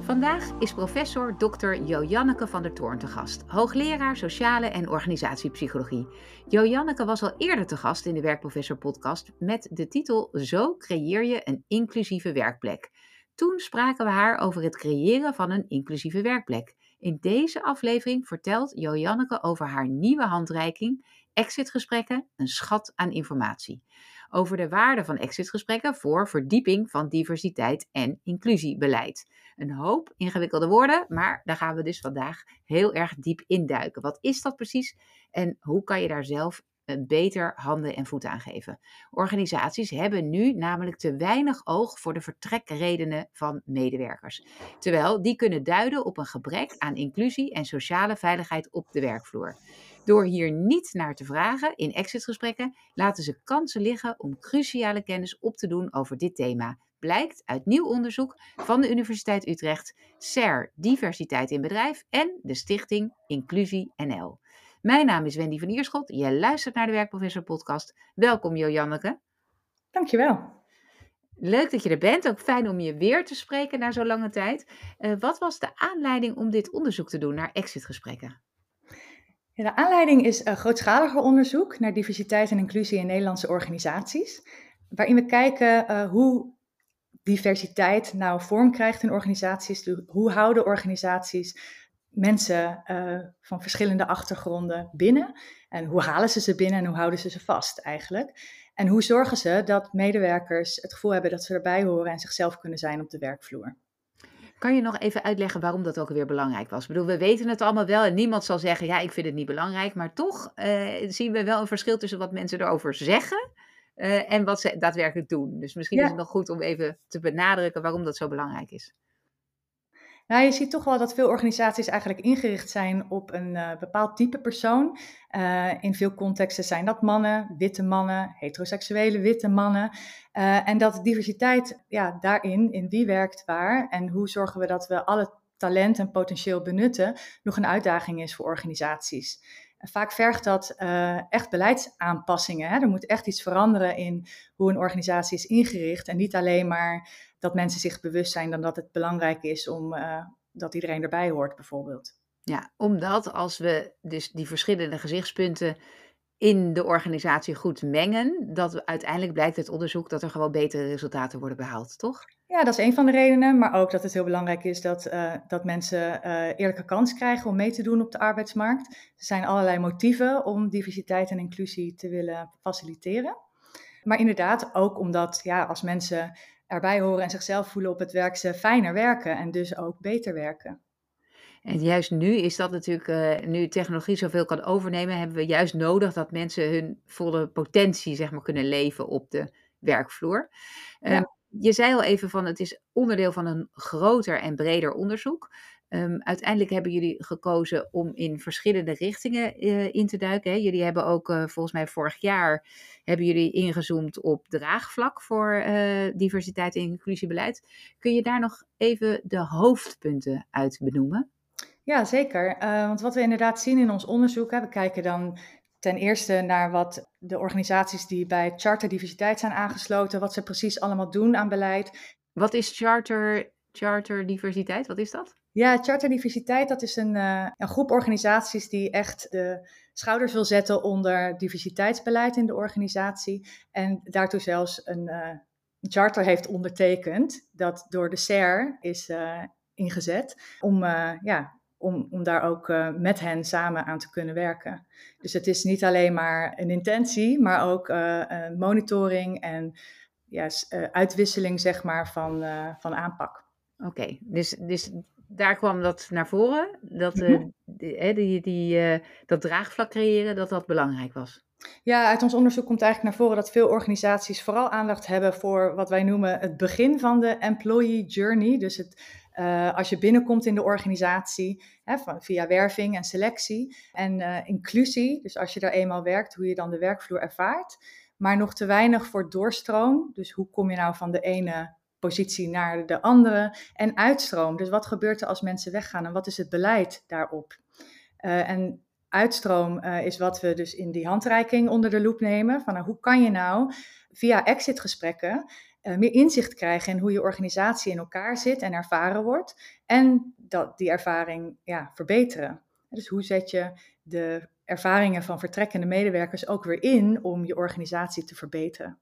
Vandaag is professor Dr. Joanneke van der Toorn te gast, hoogleraar sociale en organisatiepsychologie. Joanneke was al eerder te gast in de Werkprofessor podcast met de titel Zo creëer je een inclusieve werkplek. Toen spraken we haar over het creëren van een inclusieve werkplek. In deze aflevering vertelt Joanneke over haar nieuwe handreiking Exitgesprekken, een schat aan informatie. Over de waarde van exitgesprekken voor verdieping van diversiteit en inclusiebeleid. Een hoop ingewikkelde woorden, maar daar gaan we dus vandaag heel erg diep induiken. Wat is dat precies en hoe kan je daar zelf beter handen en voeten aan geven? Organisaties hebben nu namelijk te weinig oog voor de vertrekredenen van medewerkers. Terwijl die kunnen duiden op een gebrek aan inclusie en sociale veiligheid op de werkvloer. Door hier niet naar te vragen in exitgesprekken laten ze kansen liggen om cruciale kennis op te doen over dit thema blijkt uit nieuw onderzoek van de Universiteit Utrecht, SER Diversiteit in Bedrijf en de stichting Inclusie NL. Mijn naam is Wendy van Ierschot. Je luistert naar de Werkprofessor podcast. Welkom Janneke. Dankjewel. Leuk dat je er bent. Ook fijn om je weer te spreken na zo'n lange tijd. Uh, wat was de aanleiding om dit onderzoek te doen naar exitgesprekken? De aanleiding is een grootschaliger onderzoek naar diversiteit en inclusie in Nederlandse organisaties. Waarin we kijken uh, hoe diversiteit nou vorm krijgt in organisaties. Hoe houden organisaties mensen uh, van verschillende achtergronden binnen? En hoe halen ze ze binnen en hoe houden ze ze vast eigenlijk? En hoe zorgen ze dat medewerkers het gevoel hebben dat ze erbij horen en zichzelf kunnen zijn op de werkvloer? Kan je nog even uitleggen waarom dat ook weer belangrijk was? Ik bedoel, we weten het allemaal wel en niemand zal zeggen, ja, ik vind het niet belangrijk. Maar toch uh, zien we wel een verschil tussen wat mensen erover zeggen uh, en wat ze daadwerkelijk doen. Dus misschien is het nog goed om even te benadrukken waarom dat zo belangrijk is. Nou, je ziet toch wel dat veel organisaties eigenlijk ingericht zijn op een uh, bepaald type persoon. Uh, in veel contexten zijn dat mannen, witte mannen, heteroseksuele witte mannen. Uh, en dat diversiteit ja, daarin, in wie werkt waar en hoe zorgen we dat we alle talent en potentieel benutten, nog een uitdaging is voor organisaties. Vaak vergt dat echt beleidsaanpassingen. Hè? Er moet echt iets veranderen in hoe een organisatie is ingericht. En niet alleen maar dat mensen zich bewust zijn dan dat het belangrijk is om uh, dat iedereen erbij hoort, bijvoorbeeld. Ja, omdat als we dus die verschillende gezichtspunten in de organisatie goed mengen, dat uiteindelijk blijkt uit onderzoek dat er gewoon betere resultaten worden behaald, toch? Ja, dat is een van de redenen, maar ook dat het heel belangrijk is dat, uh, dat mensen uh, eerlijke kans krijgen om mee te doen op de arbeidsmarkt. Er zijn allerlei motieven om diversiteit en inclusie te willen faciliteren. Maar inderdaad ook omdat ja, als mensen erbij horen en zichzelf voelen op het werk, ze fijner werken en dus ook beter werken. En juist nu is dat natuurlijk, uh, nu technologie zoveel kan overnemen, hebben we juist nodig dat mensen hun volle potentie zeg maar, kunnen leven op de werkvloer. Ja. Um, je zei al even van het is onderdeel van een groter en breder onderzoek. Um, uiteindelijk hebben jullie gekozen om in verschillende richtingen uh, in te duiken. Hè. Jullie hebben ook uh, volgens mij vorig jaar hebben jullie ingezoomd op draagvlak voor uh, diversiteit en inclusiebeleid. Kun je daar nog even de hoofdpunten uit benoemen? Ja, zeker. want wat we inderdaad zien in ons onderzoek, hè, we kijken dan ten eerste naar wat de organisaties die bij Charter Diversiteit zijn aangesloten, wat ze precies allemaal doen aan beleid. Wat is Charter, Charter Diversiteit? Wat is dat? Ja, Charter Diversiteit, dat is een, uh, een groep organisaties die echt de schouders wil zetten onder diversiteitsbeleid in de organisatie. En daartoe zelfs een, een charter heeft ondertekend, dat door de SER is uh, ingezet om ja, om, om daar ook met hen samen aan te kunnen werken. Dus het is niet alleen maar een intentie, maar ook monitoring en ja, uitwisseling zeg maar, van, van aanpak. Oké, dus, dus daar kwam dat naar voren, dat, mm -hmm. die, die, die, dat draagvlak creëren, dat dat belangrijk was. Ja, uit ons onderzoek komt eigenlijk naar voren dat veel organisaties vooral aandacht hebben voor wat wij noemen het begin van de employee journey. Dus het, uh, als je binnenkomt in de organisatie, hè, van, via werving en selectie. En uh, inclusie, dus als je daar eenmaal werkt, hoe je dan de werkvloer ervaart. Maar nog te weinig voor doorstroom. Dus hoe kom je nou van de ene positie naar de andere? En uitstroom, dus wat gebeurt er als mensen weggaan en wat is het beleid daarop? Uh, en uitstroom is wat we dus in die handreiking onder de loep nemen. Van nou, hoe kan je nou via exitgesprekken meer inzicht krijgen in hoe je organisatie in elkaar zit en ervaren wordt. En dat, die ervaring ja, verbeteren. Dus hoe zet je de ervaringen van vertrekkende medewerkers ook weer in om je organisatie te verbeteren?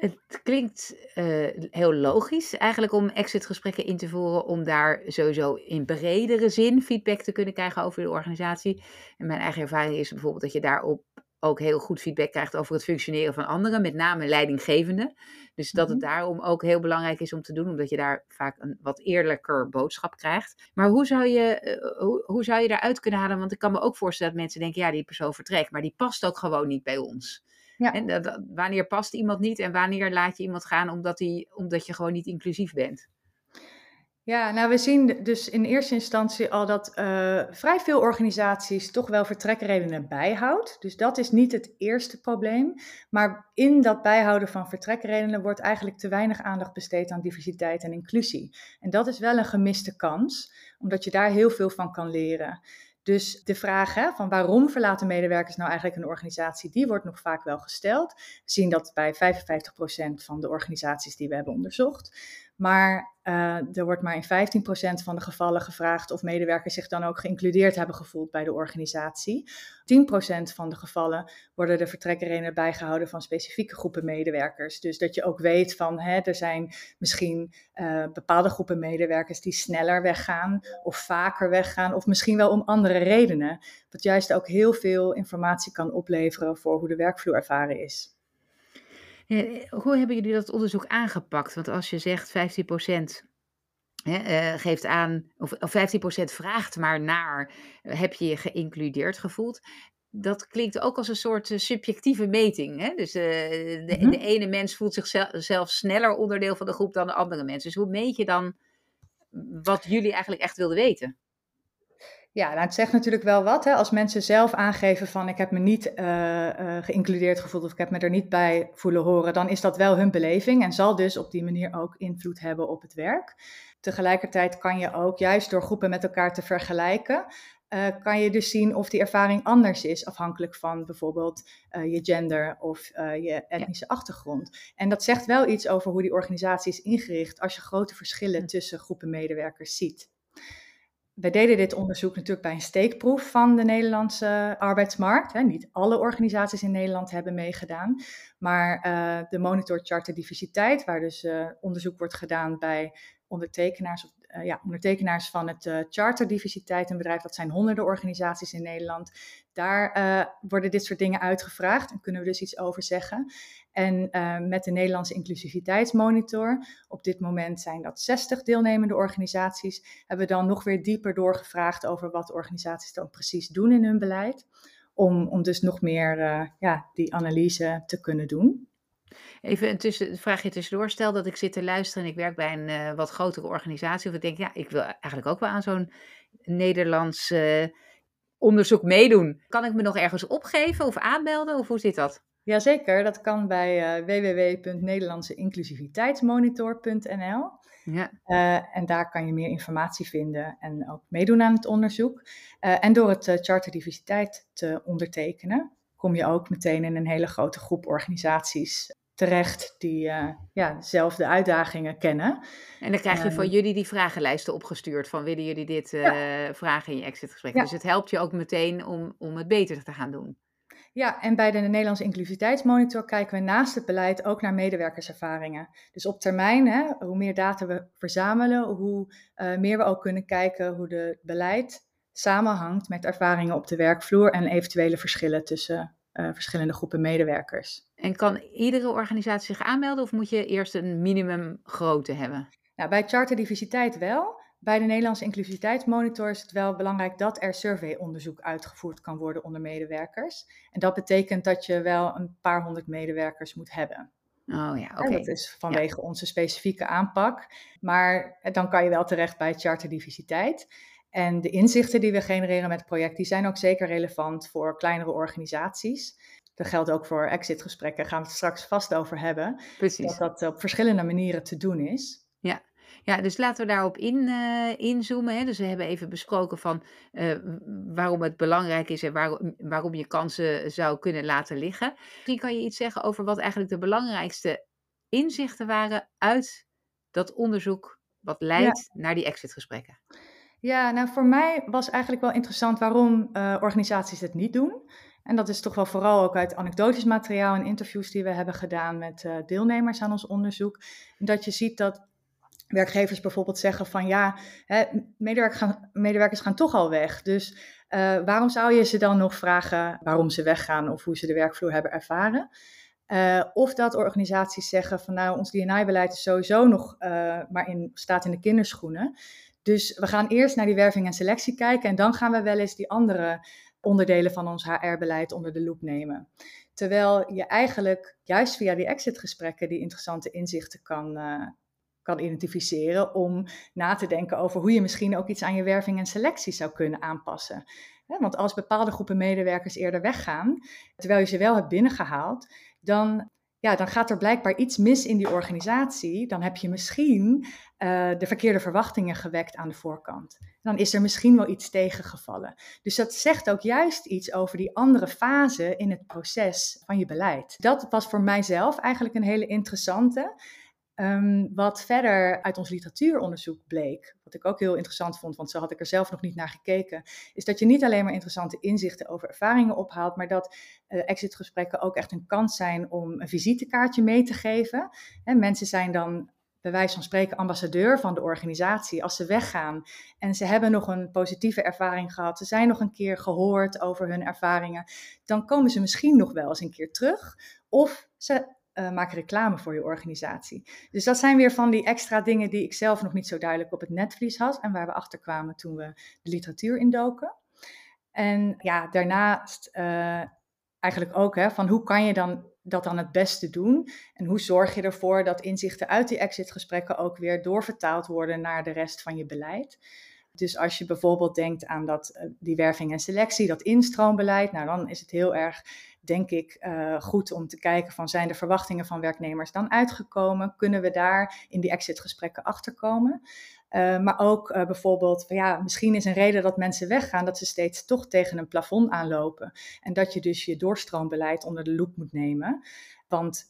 Het klinkt uh, heel logisch eigenlijk om exitgesprekken in te voeren, om daar sowieso in bredere zin feedback te kunnen krijgen over de organisatie. En mijn eigen ervaring is bijvoorbeeld dat je daarop ook heel goed feedback krijgt over het functioneren van anderen, met name leidinggevenden. Dus dat het mhm. daarom ook heel belangrijk is om te doen, omdat je daar vaak een wat eerlijker boodschap krijgt. Maar hoe zou je, uh, hoe, hoe zou je daaruit kunnen halen? Want ik kan me ook voorstellen dat mensen denken, ja, die persoon vertrekt, maar die past ook gewoon niet bij ons. Ja. En dat, wanneer past iemand niet en wanneer laat je iemand gaan omdat, die, omdat je gewoon niet inclusief bent? Ja, nou we zien dus in eerste instantie al dat uh, vrij veel organisaties toch wel vertrekredenen bijhoudt. Dus dat is niet het eerste probleem. Maar in dat bijhouden van vertrekredenen wordt eigenlijk te weinig aandacht besteed aan diversiteit en inclusie. En dat is wel een gemiste kans, omdat je daar heel veel van kan leren. Dus de vraag hè, van waarom verlaten medewerkers nou eigenlijk een organisatie, die wordt nog vaak wel gesteld. We zien dat bij 55% van de organisaties die we hebben onderzocht. Maar uh, er wordt maar in 15% van de gevallen gevraagd of medewerkers zich dan ook geïncludeerd hebben gevoeld bij de organisatie. 10% van de gevallen worden de vertrekredenen bijgehouden van specifieke groepen medewerkers. Dus dat je ook weet van hè, er zijn misschien uh, bepaalde groepen medewerkers die sneller weggaan of vaker weggaan of misschien wel om andere redenen. Wat juist ook heel veel informatie kan opleveren voor hoe de werkvloer ervaren is. Eh, hoe hebben jullie dat onderzoek aangepakt? Want als je zegt 15% Hè, uh, geeft aan, of, of 15% vraagt maar naar, eh, heb je je geïncludeerd gevoeld? Dat klinkt ook als een soort subjectieve meting. Hè? Dus de, mhm. de, ene mens voelt zichzelf sneller onderdeel van de groep dan de andere mens. Dus hoe meet je dan wat jullie eigenlijk echt wilden weten? Ja, nou, het zegt natuurlijk wel wat. Hè? Als mensen zelf aangeven van ik heb me niet uh, uh, geïncludeerd gevoeld of ik heb me er niet bij voelen horen, dan is dat wel hun beleving en zal dus op die manier ook invloed hebben op het werk. Tegelijkertijd kan je ook, juist door groepen met elkaar te vergelijken, uh, kan je dus zien of die ervaring anders is, afhankelijk van bijvoorbeeld je gender of je etnische achtergrond. En dat zegt wel iets over hoe die organisatie is ingericht als je grote verschillen tussen groepen medewerkers ziet wij deden dit onderzoek natuurlijk bij een steekproef van de Nederlandse arbeidsmarkt. Hè. Niet alle organisaties in Nederland hebben meegedaan, maar uh, de Monitor Charter Diversiteit, waar dus uh, onderzoek wordt gedaan bij ondertekenaars, of, uh, ja, ondertekenaars van het Charter Diversiteit, een bedrijf dat zijn honderden organisaties in Nederland. Daar worden dit soort dingen uitgevraagd en kunnen we dus iets over zeggen. En uh, met de Nederlandse inclusiviteitsmonitor, op dit moment zijn dat 60 deelnemende organisaties, hebben we dan nog weer dieper doorgevraagd over wat organisaties dan precies doen in hun beleid. Om, om dus nog meer uh, ja, die analyse te kunnen doen. Even een tussen, vraagje tussendoor. Stel dat ik zit te luisteren en ik werk bij een uh, wat grotere organisatie. Of ik denk, ja, ik wil eigenlijk ook wel aan zo'n Nederlands onderzoek meedoen. Kan ik me nog ergens opgeven of aanmelden? Of hoe zit dat? Jazeker, dat kan bij uh, www.nederlandseinclusiviteitsmonitor.nl. Ja. Uh, en daar kan je meer informatie vinden en ook meedoen aan het onderzoek. Uh, en door het Charter Diversiteit te ondertekenen, kom je ook meteen in een hele grote groep organisaties terecht die ja, dezelfde uitdagingen kennen. En dan krijg je van jullie die vragenlijsten opgestuurd van willen jullie dit vragen in je exitgesprek. Ja. Dus het helpt je ook meteen om, om het beter te gaan doen. Ja, en bij de Nederlandse inclusiviteitsmonitor kijken we naast het beleid ook naar medewerkerservaringen. Dus op termijn, hè, hoe meer data we verzamelen, hoe uh, meer we ook kunnen kijken hoe het beleid samenhangt met ervaringen op de werkvloer en eventuele verschillen tussen uh, verschillende groepen medewerkers. En kan iedere organisatie zich aanmelden of moet je eerst een minimum grootte hebben? Nou, bij Charter Diversiteit wel. Bij de Nederlandse inclusiviteitsmonitor is het wel belangrijk dat er surveyonderzoek uitgevoerd kan worden onder medewerkers. En dat betekent dat je wel een paar honderd medewerkers moet hebben. Oh ja, oké. Dat is vanwege onze specifieke aanpak. Maar dan kan je wel terecht bij charter diversiteit. En de inzichten die we genereren met het project, die zijn ook zeker relevant voor kleinere organisaties. Dat geldt ook voor exitgesprekken, daar gaan we het straks vast over hebben. Precies. Dat dat op verschillende manieren te doen is. Ja, Ja, dus laten we daarop in, uh, inzoomen. Hè. Dus we hebben even besproken van uh, waarom het belangrijk is en waarom, waarom je kansen zou kunnen laten liggen. Misschien kan je iets zeggen over wat eigenlijk de belangrijkste inzichten waren uit dat onderzoek wat leidt naar die exitgesprekken. Ja, nou voor mij was eigenlijk wel interessant waarom uh, organisaties het niet doen. En dat is toch wel vooral ook uit anekdotisch materiaal en interviews die we hebben gedaan met uh, deelnemers aan ons onderzoek. Dat je ziet dat werkgevers bijvoorbeeld zeggen van ja, hè, medewerkers, gaan, medewerkers gaan toch al weg. Dus uh, waarom zou je ze dan nog vragen waarom ze weggaan of hoe ze de werkvloer hebben ervaren? Of dat organisaties zeggen van nou, ons D&I-beleid is sowieso nog maar in, staat in de kinderschoenen. Dus we gaan eerst naar die werving en selectie kijken en dan gaan we wel eens die andere onderdelen van ons HR-beleid onder de loep nemen. Terwijl je eigenlijk juist via die exitgesprekken die interessante inzichten kan, uh, kan identificeren om na te denken over hoe je misschien ook iets aan je werving en selectie zou kunnen aanpassen. Want als bepaalde groepen medewerkers eerder weggaan, terwijl je ze wel hebt binnengehaald, dan, ja, dan gaat er blijkbaar iets mis in die organisatie. Dan heb je misschien uh, de verkeerde verwachtingen gewekt aan de voorkant. Dan is er misschien wel iets tegengevallen. Dus dat zegt ook juist iets over die andere fase in het proces van je beleid. Dat was voor mijzelf eigenlijk een hele interessante. Um, wat verder uit ons literatuuronderzoek bleek, wat ik ook heel interessant vond, want zo had ik er zelf nog niet naar gekeken, is dat je niet alleen maar interessante inzichten over ervaringen ophaalt, maar dat uh, exitgesprekken ook echt een kans zijn om een visitekaartje mee te geven. En mensen zijn dan bij wijze van spreken ambassadeur van de organisatie als ze weggaan en ze hebben nog een positieve ervaring gehad, ze zijn nog een keer gehoord over hun ervaringen, dan komen ze misschien nog wel eens een keer terug. Of ze uh, maak reclame voor je organisatie. Dus dat zijn weer van die extra dingen die ik zelf nog niet zo duidelijk op het netvlies had en waar we achter kwamen toen we de literatuur indoken. En ja, daarnaast uh, eigenlijk ook hè, van hoe kan je dan dat dan het beste doen? En hoe zorg je ervoor dat inzichten uit die exitgesprekken ook weer doorvertaald worden naar de rest van je beleid? Dus als je bijvoorbeeld denkt aan dat, eh, die werving en selectie, dat instroombeleid, nou dan is het heel erg denk ik uh, goed om te kijken van zijn de verwachtingen van werknemers dan uitgekomen? Kunnen we daar in die exitgesprekken achterkomen? Uh, maar ook bijvoorbeeld, ja, misschien is een reden dat mensen weggaan dat ze steeds toch tegen een plafond aanlopen. En dat je dus je doorstroombeleid onder de loep moet nemen. Want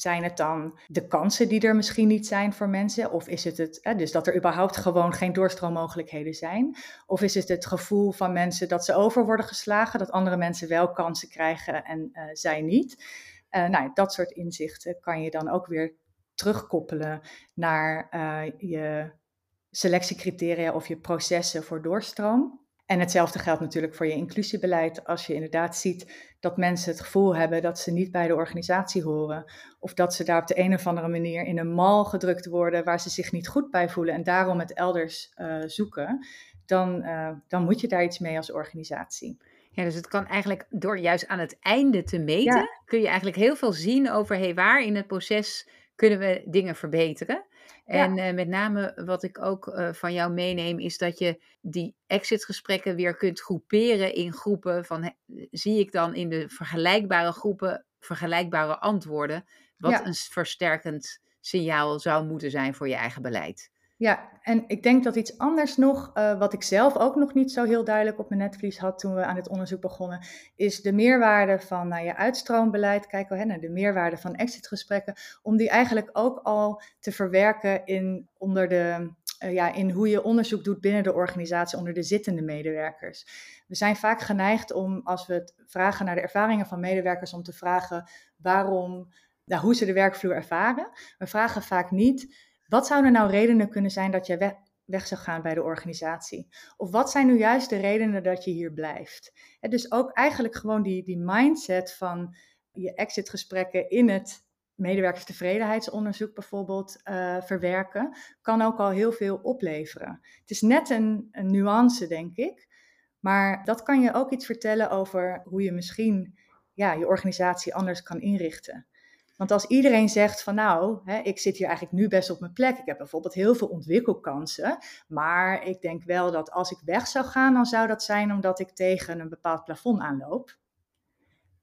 zijn het dan de kansen die er misschien niet zijn voor mensen? Of is het het, hè, dus dat er überhaupt gewoon geen doorstroommogelijkheden zijn? Of is het het gevoel van mensen dat ze over worden geslagen, dat andere mensen wel kansen krijgen en uh, zij niet? Uh, nou, dat soort inzichten kan je dan ook weer terugkoppelen naar uh, je selectiecriteria of je processen voor doorstroom. En hetzelfde geldt natuurlijk voor je inclusiebeleid. Als je inderdaad ziet dat mensen het gevoel hebben dat ze niet bij de organisatie horen. Of dat ze daar op de een of andere manier in een mal gedrukt worden waar ze zich niet goed bij voelen en daarom het elders uh, zoeken. Dan, uh, dan moet je daar iets mee als organisatie. Ja, dus het kan eigenlijk door juist aan het einde te meten, ja. kun je eigenlijk heel veel zien over hey, waar in het proces kunnen we dingen verbeteren. En ja. uh, met name wat ik ook uh, van jou meeneem, is dat je die exitgesprekken weer kunt groeperen in groepen. Van zie ik dan in de vergelijkbare groepen vergelijkbare antwoorden, wat ja. een versterkend signaal zou moeten zijn voor je eigen beleid. Ja, en ik denk dat iets anders nog, uh, wat ik zelf ook nog niet zo heel duidelijk op mijn netvlies had toen we aan dit onderzoek begonnen, is de meerwaarde van nou, je uitstroombeleid, kijken we hè, naar de meerwaarde van exitgesprekken, om die eigenlijk ook al te verwerken in, onder de, uh, ja, in hoe je onderzoek doet binnen de organisatie, onder de zittende medewerkers. We zijn vaak geneigd om, als we het vragen naar de ervaringen van medewerkers, om te vragen waarom, nou, hoe ze de werkvloer ervaren. We vragen vaak niet wat zouden nou redenen kunnen zijn dat je weg, zou gaan bij de organisatie? Of wat zijn nu juist de redenen dat je hier blijft? Dus ook eigenlijk gewoon die, die mindset van je exitgesprekken in het medewerkerstevredenheidsonderzoek bijvoorbeeld uh, verwerken, kan ook al heel veel opleveren. Het is net een, een nuance, denk ik. Maar dat kan je ook iets vertellen over hoe je misschien ja, je organisatie anders kan inrichten. Want als iedereen zegt van nou, hè, ik zit hier eigenlijk nu best op mijn plek. Ik heb bijvoorbeeld heel veel ontwikkelkansen. Maar ik denk wel dat als ik weg zou gaan, dan zou dat zijn omdat ik tegen een bepaald plafond aanloop.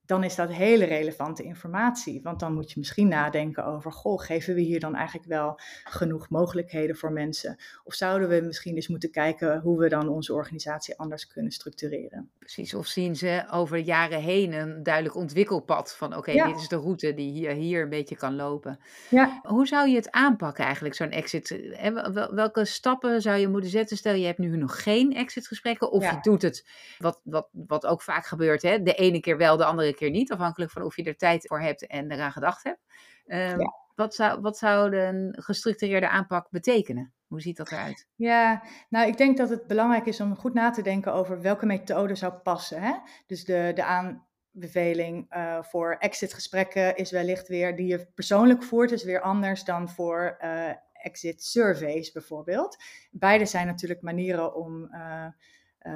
Dan is dat hele relevante informatie. Want dan moet je misschien nadenken over, goh, geven we hier dan eigenlijk wel genoeg mogelijkheden voor mensen? Of zouden we misschien eens moeten kijken hoe we dan onze organisatie anders kunnen structureren? Precies, of zien ze over jaren heen een duidelijk ontwikkelpad van, oké, dit is de route die hier, hier een beetje kan lopen. Ja. Hoe zou je het aanpakken eigenlijk, zo'n exit? Welke stappen zou je moeten zetten? Stel, je hebt nu nog geen exitgesprekken of je doet het, wat, wat, wat ook vaak gebeurt, hè? de ene keer wel, de andere keer niet, afhankelijk van of je er tijd voor hebt en eraan gedacht hebt. Um, wat, zou, wat zou een gestructureerde aanpak betekenen? Hoe ziet dat eruit? Ja, nou ik denk dat het belangrijk is om goed na te denken over welke methode zou passen. Hè? Dus de, de aanbeveling uh, voor exitgesprekken is wellicht weer, die je persoonlijk voert, is weer anders dan voor uh, exit surveys bijvoorbeeld. Beide zijn natuurlijk manieren om uh,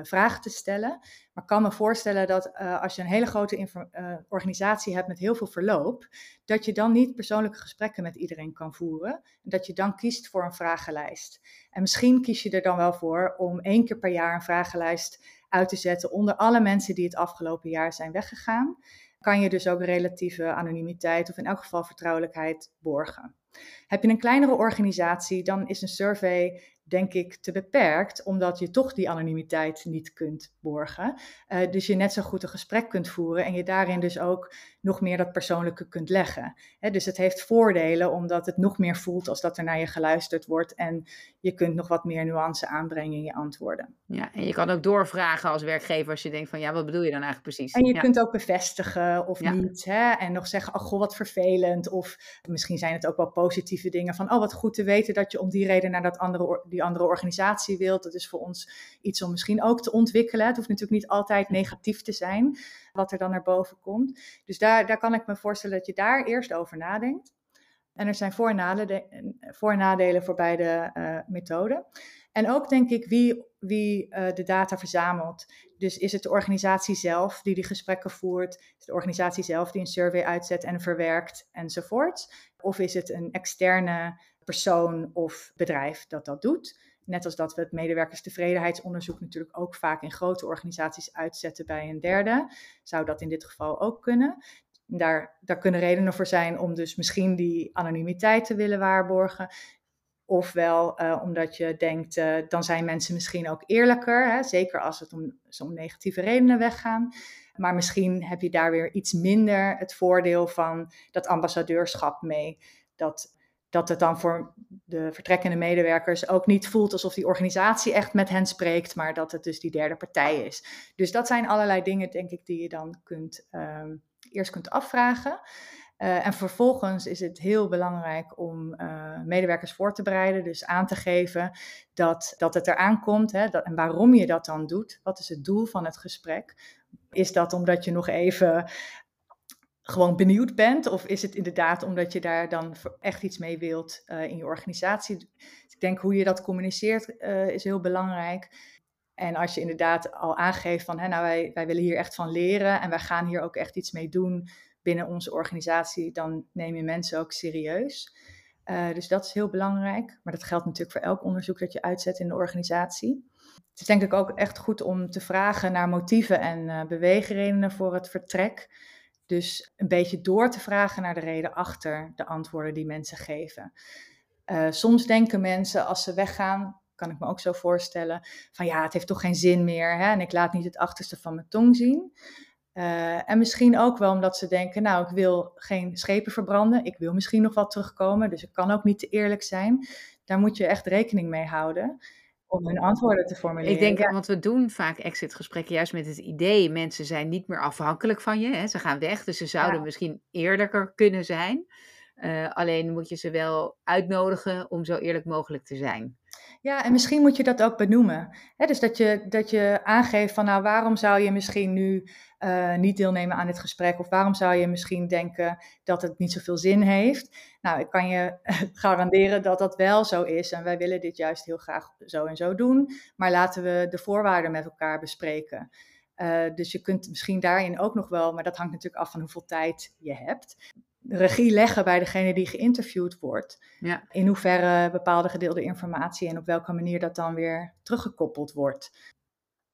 vragen te stellen. Maar ik kan me voorstellen dat uh, als je een hele grote uh, organisatie hebt met heel veel verloop, dat je dan niet persoonlijke gesprekken met iedereen kan voeren. En dat je dan kiest voor een vragenlijst. En misschien kies je er dan wel voor om één keer per jaar een vragenlijst uit te zetten onder alle mensen die het afgelopen jaar zijn weggegaan. Kan je dus ook relatieve anonimiteit of in elk geval vertrouwelijkheid borgen. Heb je een kleinere organisatie, dan is een survey denk ik, te beperkt, omdat je toch die anonimiteit niet kunt borgen. Uh, dus je net zo goed een gesprek kunt voeren en je daarin dus ook nog meer dat persoonlijke kunt leggen. dus het heeft voordelen omdat het nog meer voelt als dat er naar je geluisterd wordt en je kunt nog wat meer nuance aanbrengen in je antwoorden. Ja, en je kan ook doorvragen als werkgever als je denkt van ja, wat bedoel je dan eigenlijk precies? En je kunt ook bevestigen of niet hè? en nog zeggen, oh goh, wat vervelend. Of misschien zijn het ook wel positieve dingen van, oh wat goed te weten dat je om die reden naar dat andere, die andere organisatie wilt. Dat is voor ons iets om misschien ook te ontwikkelen. Het hoeft natuurlijk niet altijd negatief te zijn wat er dan naar boven komt. Dus daar, daar kan ik me voorstellen dat je daar eerst over nadenkt. En er zijn voor- en nadelen, voor, beide uh, methoden. En ook denk ik wie, wie uh, de data verzamelt. Dus is het de organisatie zelf die die gesprekken voert? Is het de organisatie zelf die een survey uitzet en verwerkt enzovoort? Of is het een externe persoon of bedrijf dat dat doet? Net als dat we het medewerkerstevredenheidsonderzoek natuurlijk ook vaak in grote organisaties uitzetten bij een derde, zou dat in dit geval ook kunnen. Daar, daar kunnen redenen voor zijn om dus misschien die anonimiteit te willen waarborgen. Ofwel uh, omdat je denkt, uh, dan zijn mensen misschien ook eerlijker, hè? zeker als het om, om negatieve redenen weggaan. Maar misschien heb je daar weer iets minder het voordeel van dat ambassadeurschap mee. Dat dat het dan voor de vertrekkende medewerkers ook niet voelt alsof die organisatie echt met hen spreekt, maar dat het dus die derde partij is. Dus dat zijn allerlei dingen, denk ik, die je dan kunt, uh, eerst kunt afvragen. Uh, en vervolgens is het heel belangrijk om uh, medewerkers voor te bereiden, dus aan te geven dat, dat het eraan komt hè, dat, en waarom je dat dan doet. Wat is het doel van het gesprek? Is dat omdat je nog even gewoon benieuwd bent? Of is het inderdaad omdat je daar dan echt iets mee wilt uh, in je organisatie? Dus ik denk hoe je dat communiceert uh, is heel belangrijk. En als je inderdaad al aangeeft van, hè, nou wij, wij willen hier echt van leren en wij gaan hier ook echt iets mee doen binnen onze organisatie, dan neem je mensen ook serieus. Uh, dus dat is heel belangrijk. Maar dat geldt natuurlijk voor elk onderzoek dat je uitzet in de organisatie. Het is denk ik ook echt goed om te vragen naar motieven en beweegredenen voor het vertrek. Dus een beetje door te vragen naar de reden achter de antwoorden die mensen geven. Uh, soms denken mensen als ze weggaan, kan ik me ook zo voorstellen, van ja, het heeft toch geen zin meer hè, en ik laat niet het achterste van mijn tong zien. Uh, en misschien ook wel omdat ze denken, nou, ik wil geen schepen verbranden, ik wil misschien nog wel terugkomen, dus ik kan ook niet te eerlijk zijn. Daar moet je echt rekening mee houden om hun antwoorden te formuleren. Ik denk, want we doen vaak exitgesprekken juist met het idee, mensen zijn niet meer afhankelijk van je. Hè? Ze gaan weg, dus ze zouden misschien eerlijker kunnen zijn. Uh, alleen moet je ze wel uitnodigen om zo eerlijk mogelijk te zijn. Ja, en misschien moet je dat ook benoemen. Dus dat je, dat je aangeeft van, nou, waarom zou je misschien nu uh, niet deelnemen aan dit gesprek? Of waarom zou je misschien denken dat het niet zoveel zin heeft? Nou, ik kan je garanderen dat dat wel zo is. En wij willen dit juist heel graag zo en zo doen. Maar laten we de voorwaarden met elkaar bespreken. Uh, dus je kunt misschien daarin ook nog wel, maar dat hangt natuurlijk af van hoeveel tijd je hebt regie leggen bij degene die geïnterviewd wordt. Ja. In hoeverre bepaalde gedeelde informatie en op welke manier dat dan weer teruggekoppeld wordt.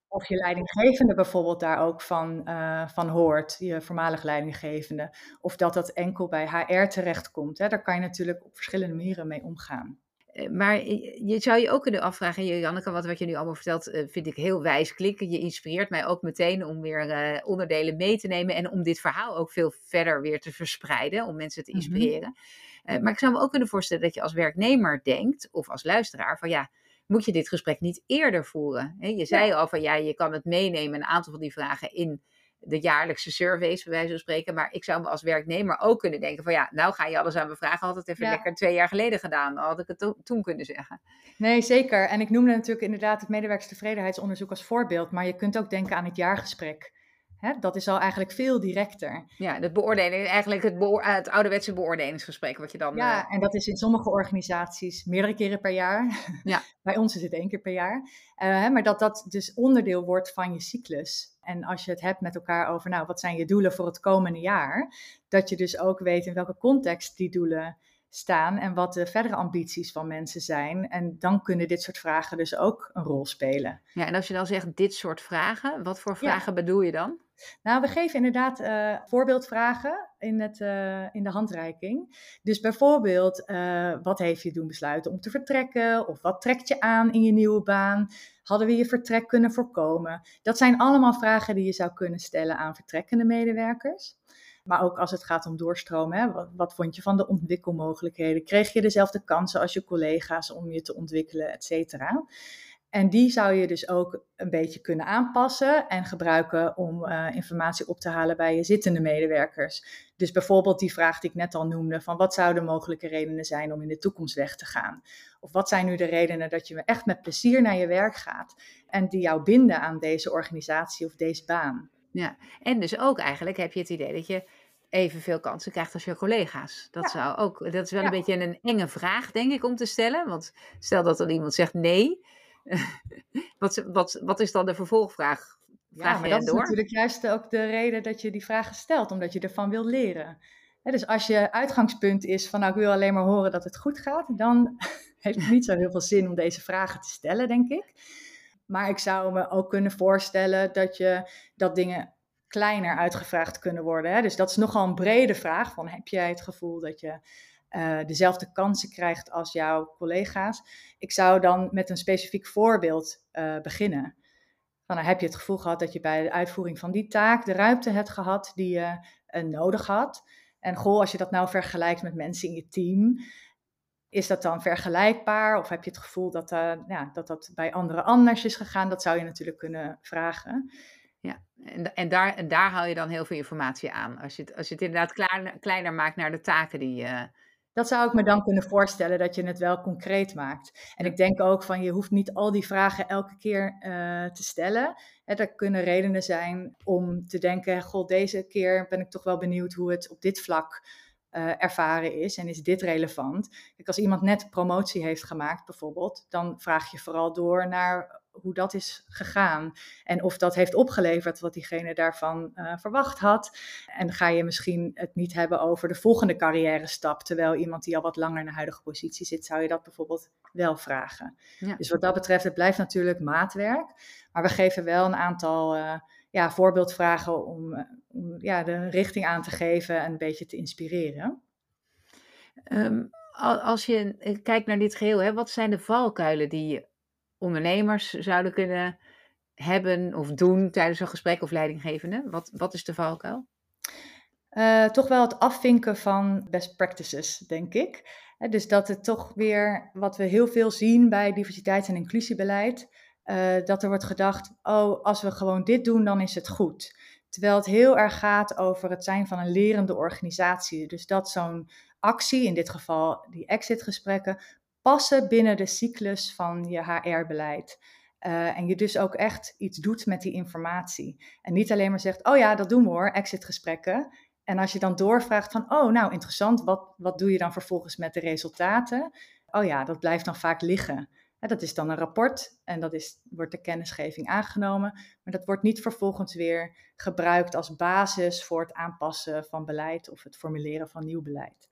of je leidinggevende bijvoorbeeld daar ook van, uh, van hoort, je voormalig leidinggevende. Of dat dat enkel bij HR terechtkomt. Hè. Daar kan je natuurlijk op verschillende manieren mee omgaan. Eh, maar je zou je ook kunnen afvragen, Janneke, wat, wat je nu allemaal vertelt, eh, vind ik heel wijs klinken. Je inspireert mij ook meteen om weer onderdelen mee te nemen en om dit verhaal ook veel verder weer te verspreiden, om mensen te mhm. inspireren. maar ik zou me ook kunnen voorstellen dat je als werknemer denkt, of als luisteraar, van ja, moet je dit gesprek niet eerder voeren? Je zei al van ja, je kan het meenemen, een aantal van die vragen in de jaarlijkse surveys, bij wijze van spreken. Maar ik zou me als werknemer ook kunnen denken van ja, nou ga je alles aan me vragen. Had het even lekker twee jaar geleden gedaan. Had ik het toen kunnen zeggen. Nee, zeker. En ik noemde natuurlijk inderdaad het medewerkerstevredenheidsonderzoek als voorbeeld. Maar je kunt ook denken aan het jaargesprek. Hè, dat is al eigenlijk veel directer. Ja, het beoordeling, eigenlijk het, het ouderwetse beoordelingsgesprek wat je dan... Ja, uh... en dat is in sommige organisaties meerdere keren per jaar. Ja. Bij ons is het één keer per jaar. Uh, maar dat dat dus onderdeel wordt van je cyclus. En als je het hebt met elkaar over, nou, wat zijn je doelen voor het komende jaar? Dat je dus ook weet in welke context die doelen staan en wat de verdere ambities van mensen zijn. En dan kunnen dit soort vragen dus ook een rol spelen. Ja, en als je dan zegt dit soort vragen, wat voor vragen bedoel je dan? Nou, we geven inderdaad uh, voorbeeldvragen in, het, uh, in de handreiking. Dus bijvoorbeeld, uh, wat heeft je doen besluiten om te vertrekken? Of wat trekt je aan in je nieuwe baan? Hadden we je vertrek kunnen voorkomen? Dat zijn allemaal vragen die je zou kunnen stellen aan vertrekkende medewerkers. Maar ook als het gaat om doorstromen, hè, wat, wat, vond je van de ontwikkelmogelijkheden? Kreeg je dezelfde kansen als je collega's om je te ontwikkelen, et cetera? En die zou je dus ook een beetje kunnen aanpassen en gebruiken om uh, informatie op te halen bij je zittende medewerkers. Dus bijvoorbeeld die vraag die ik net al noemde: van wat zouden mogelijke redenen zijn om in de toekomst weg te gaan? Of wat zijn nu de redenen dat je echt met plezier naar je werk gaat en die jou binden aan deze organisatie of deze baan? Ja, en dus ook eigenlijk heb je het idee dat je evenveel kansen krijgt als je collega's. Dat, zou ook, dat is wel een beetje een enge vraag, denk ik, om te stellen. Want stel dat er iemand zegt nee, wat, wat, wat is dan de vervolgvraag? Vraag ja, maar dat is natuurlijk juist ook de reden dat je die vragen stelt, omdat je ervan wil leren. dus als je uitgangspunt is van nou ik wil alleen maar horen dat het goed gaat, dan heeft het niet zo heel veel zin om deze vragen te stellen, denk ik. Maar ik zou me ook kunnen voorstellen dat, je, dat dingen kleiner uitgevraagd kunnen worden. Hè? Dus dat is nogal een brede vraag. Van, heb jij het gevoel dat je uh, dezelfde kansen krijgt als jouw collega's? Ik zou dan met een specifiek voorbeeld uh, beginnen. Van, nou, heb je het gevoel gehad dat je bij de uitvoering van die taak de ruimte hebt gehad die je uh, nodig had? En goh, als je dat nou vergelijkt met mensen in je team, is dat dan vergelijkbaar? Of heb je het gevoel dat, ja, dat dat bij anderen anders is gegaan? Dat zou je natuurlijk kunnen vragen. Ja, en, en, daar, en daar haal je dan heel veel informatie aan. Als je het, als je het inderdaad kleiner maakt naar de taken die je. Dat zou ik me dan kunnen voorstellen, dat je het wel concreet maakt. En ik denk ook van, je hoeft niet al die vragen elke keer uh, te stellen. er kunnen redenen zijn om te denken, god, deze keer ben ik toch wel benieuwd hoe het op dit vlak uh, ervaren is en is dit relevant. Kijk, als iemand net promotie heeft gemaakt bijvoorbeeld, dan vraag je vooral door naar hoe dat is gegaan en of dat heeft opgeleverd wat diegene daarvan uh, verwacht had. En ga je misschien het niet hebben over de volgende carrière stap, terwijl iemand die al wat langer in de huidige positie zit, zou je dat bijvoorbeeld wel vragen. Ja. Dus wat dat betreft, het blijft natuurlijk maatwerk, maar we geven wel een aantal uh, ja, voorbeeldvragen om, eh, om, ja, de richting aan te geven en een beetje te inspireren. Um, als je kijkt naar dit geheel, hè, wat zijn de valkuilen die ondernemers zouden kunnen hebben of doen tijdens een gesprek of leidinggevende? Wat, wat is de valkuil? Uh, toch wel het afvinken van best practices, denk ik. dus dat het toch weer, wat we heel veel zien bij diversiteits- en inclusiebeleid, uh, dat er wordt gedacht, oh, als we gewoon dit doen, dan is het goed. Terwijl het heel erg gaat over het zijn van een lerende organisatie. Dus dat zo'n actie, in dit geval die exitgesprekken, passen binnen de cyclus van je HR-beleid. Eh, en je dus ook echt iets doet met die informatie. En niet alleen maar zegt, oh ja, dat doen we hoor, exitgesprekken. En als je dan doorvraagt van, oh nou interessant, wat, wat doe je dan vervolgens met de resultaten? Oh ja, dat blijft dan vaak liggen. dat is dan een rapport en dat is, wordt de kennisgeving aangenomen. Maar dat wordt niet vervolgens weer gebruikt als basis voor het aanpassen van beleid of het formuleren van nieuw beleid.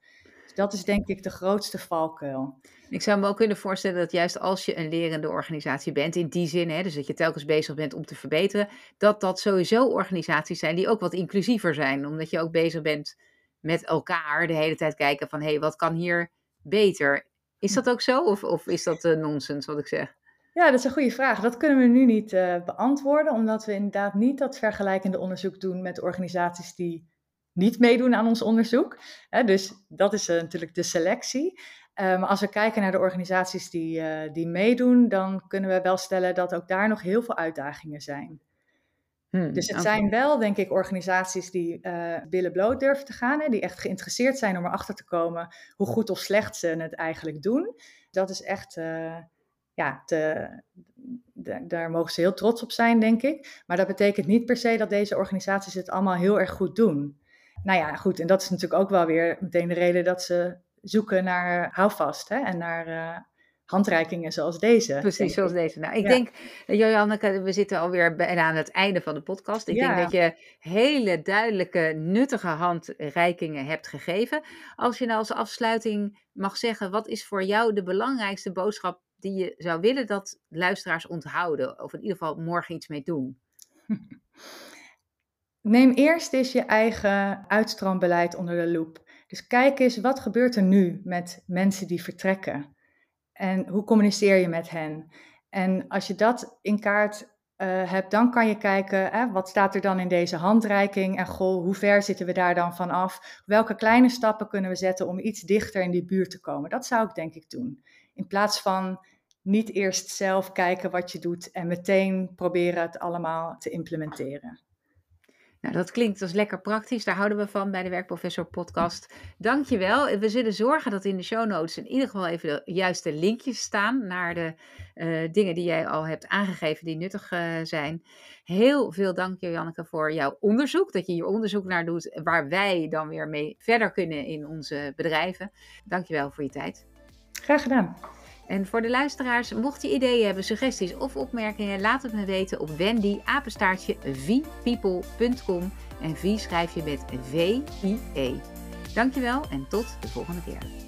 Dat is denk ik de grootste valkuil. Ik zou me ook kunnen voorstellen dat juist als je een lerende organisatie bent, in die zin, hè, dus dat je telkens bezig bent om te verbeteren, dat dat sowieso organisaties zijn die ook wat inclusiever zijn, omdat je ook bezig bent met elkaar de hele tijd kijken van, hé, hey, wat kan hier beter? Is dat ook zo of, of is dat uh, nonsens wat ik zeg? Ja, dat is een goede vraag. Dat kunnen we nu niet uh, beantwoorden, omdat we inderdaad niet dat vergelijkende onderzoek doen met organisaties die niet meedoen aan ons onderzoek. dus dat is uh, natuurlijk de selectie. Uh, maar als we kijken naar de organisaties die, uh, die meedoen, dan kunnen we wel stellen dat ook daar nog heel veel uitdagingen zijn. Hmm, dus het zijn wel, denk ik, organisaties die uh, billen bloot durven te gaan, hè, die echt geïnteresseerd zijn om erachter te komen hoe goed of slecht ze het eigenlijk doen. Dat is echt, ja, te, daar mogen ze heel trots op zijn, denk ik. Maar dat betekent niet per se dat deze organisaties het allemaal heel erg goed doen. Nou ja, goed, en dat is natuurlijk ook wel weer meteen de reden dat ze zoeken naar houvast hè, en naar uh, handreikingen zoals deze. Precies, zoals deze. Nou, ik denk, Jojanneke, we zitten alweer bijna aan het einde van de podcast. Ik denk dat je hele duidelijke, nuttige handreikingen hebt gegeven. Als je nou als afsluiting mag zeggen, wat is voor jou de belangrijkste boodschap die je zou willen dat luisteraars onthouden? Of in ieder geval morgen iets mee doen? Neem eerst eens je eigen uitstroombeleid onder de loep. Dus kijk eens, wat gebeurt er nu met mensen die vertrekken? En hoe communiceer je met hen? En als je dat in kaart uh, hebt, dan kan je kijken, hè, wat staat er dan in deze handreiking? En goh, hoe ver zitten we daar dan van af? Welke kleine stappen kunnen we zetten om iets dichter in die buurt te komen? Dat zou ik denk ik doen. In plaats van niet eerst zelf kijken wat je doet en meteen proberen het allemaal te implementeren. Nou, dat klinkt als lekker praktisch. Daar houden we van bij de Werkprofessor podcast. Dankjewel. We zullen zorgen dat in de show notes in ieder geval even de juiste linkjes staan naar de uh, dingen die jij al hebt aangegeven die nuttig uh, zijn. Heel veel dank Janneke voor jouw onderzoek. Dat je hier onderzoek naar doet waar wij dan weer mee verder kunnen in onze bedrijven. Dankjewel voor je tijd. Graag gedaan. En voor de luisteraars, mocht je ideeën hebben, suggesties of opmerkingen, laat het me weten op wendy apenstaartje vpeople.com en V schrijf je met V-I-E. Dankjewel en tot de volgende keer.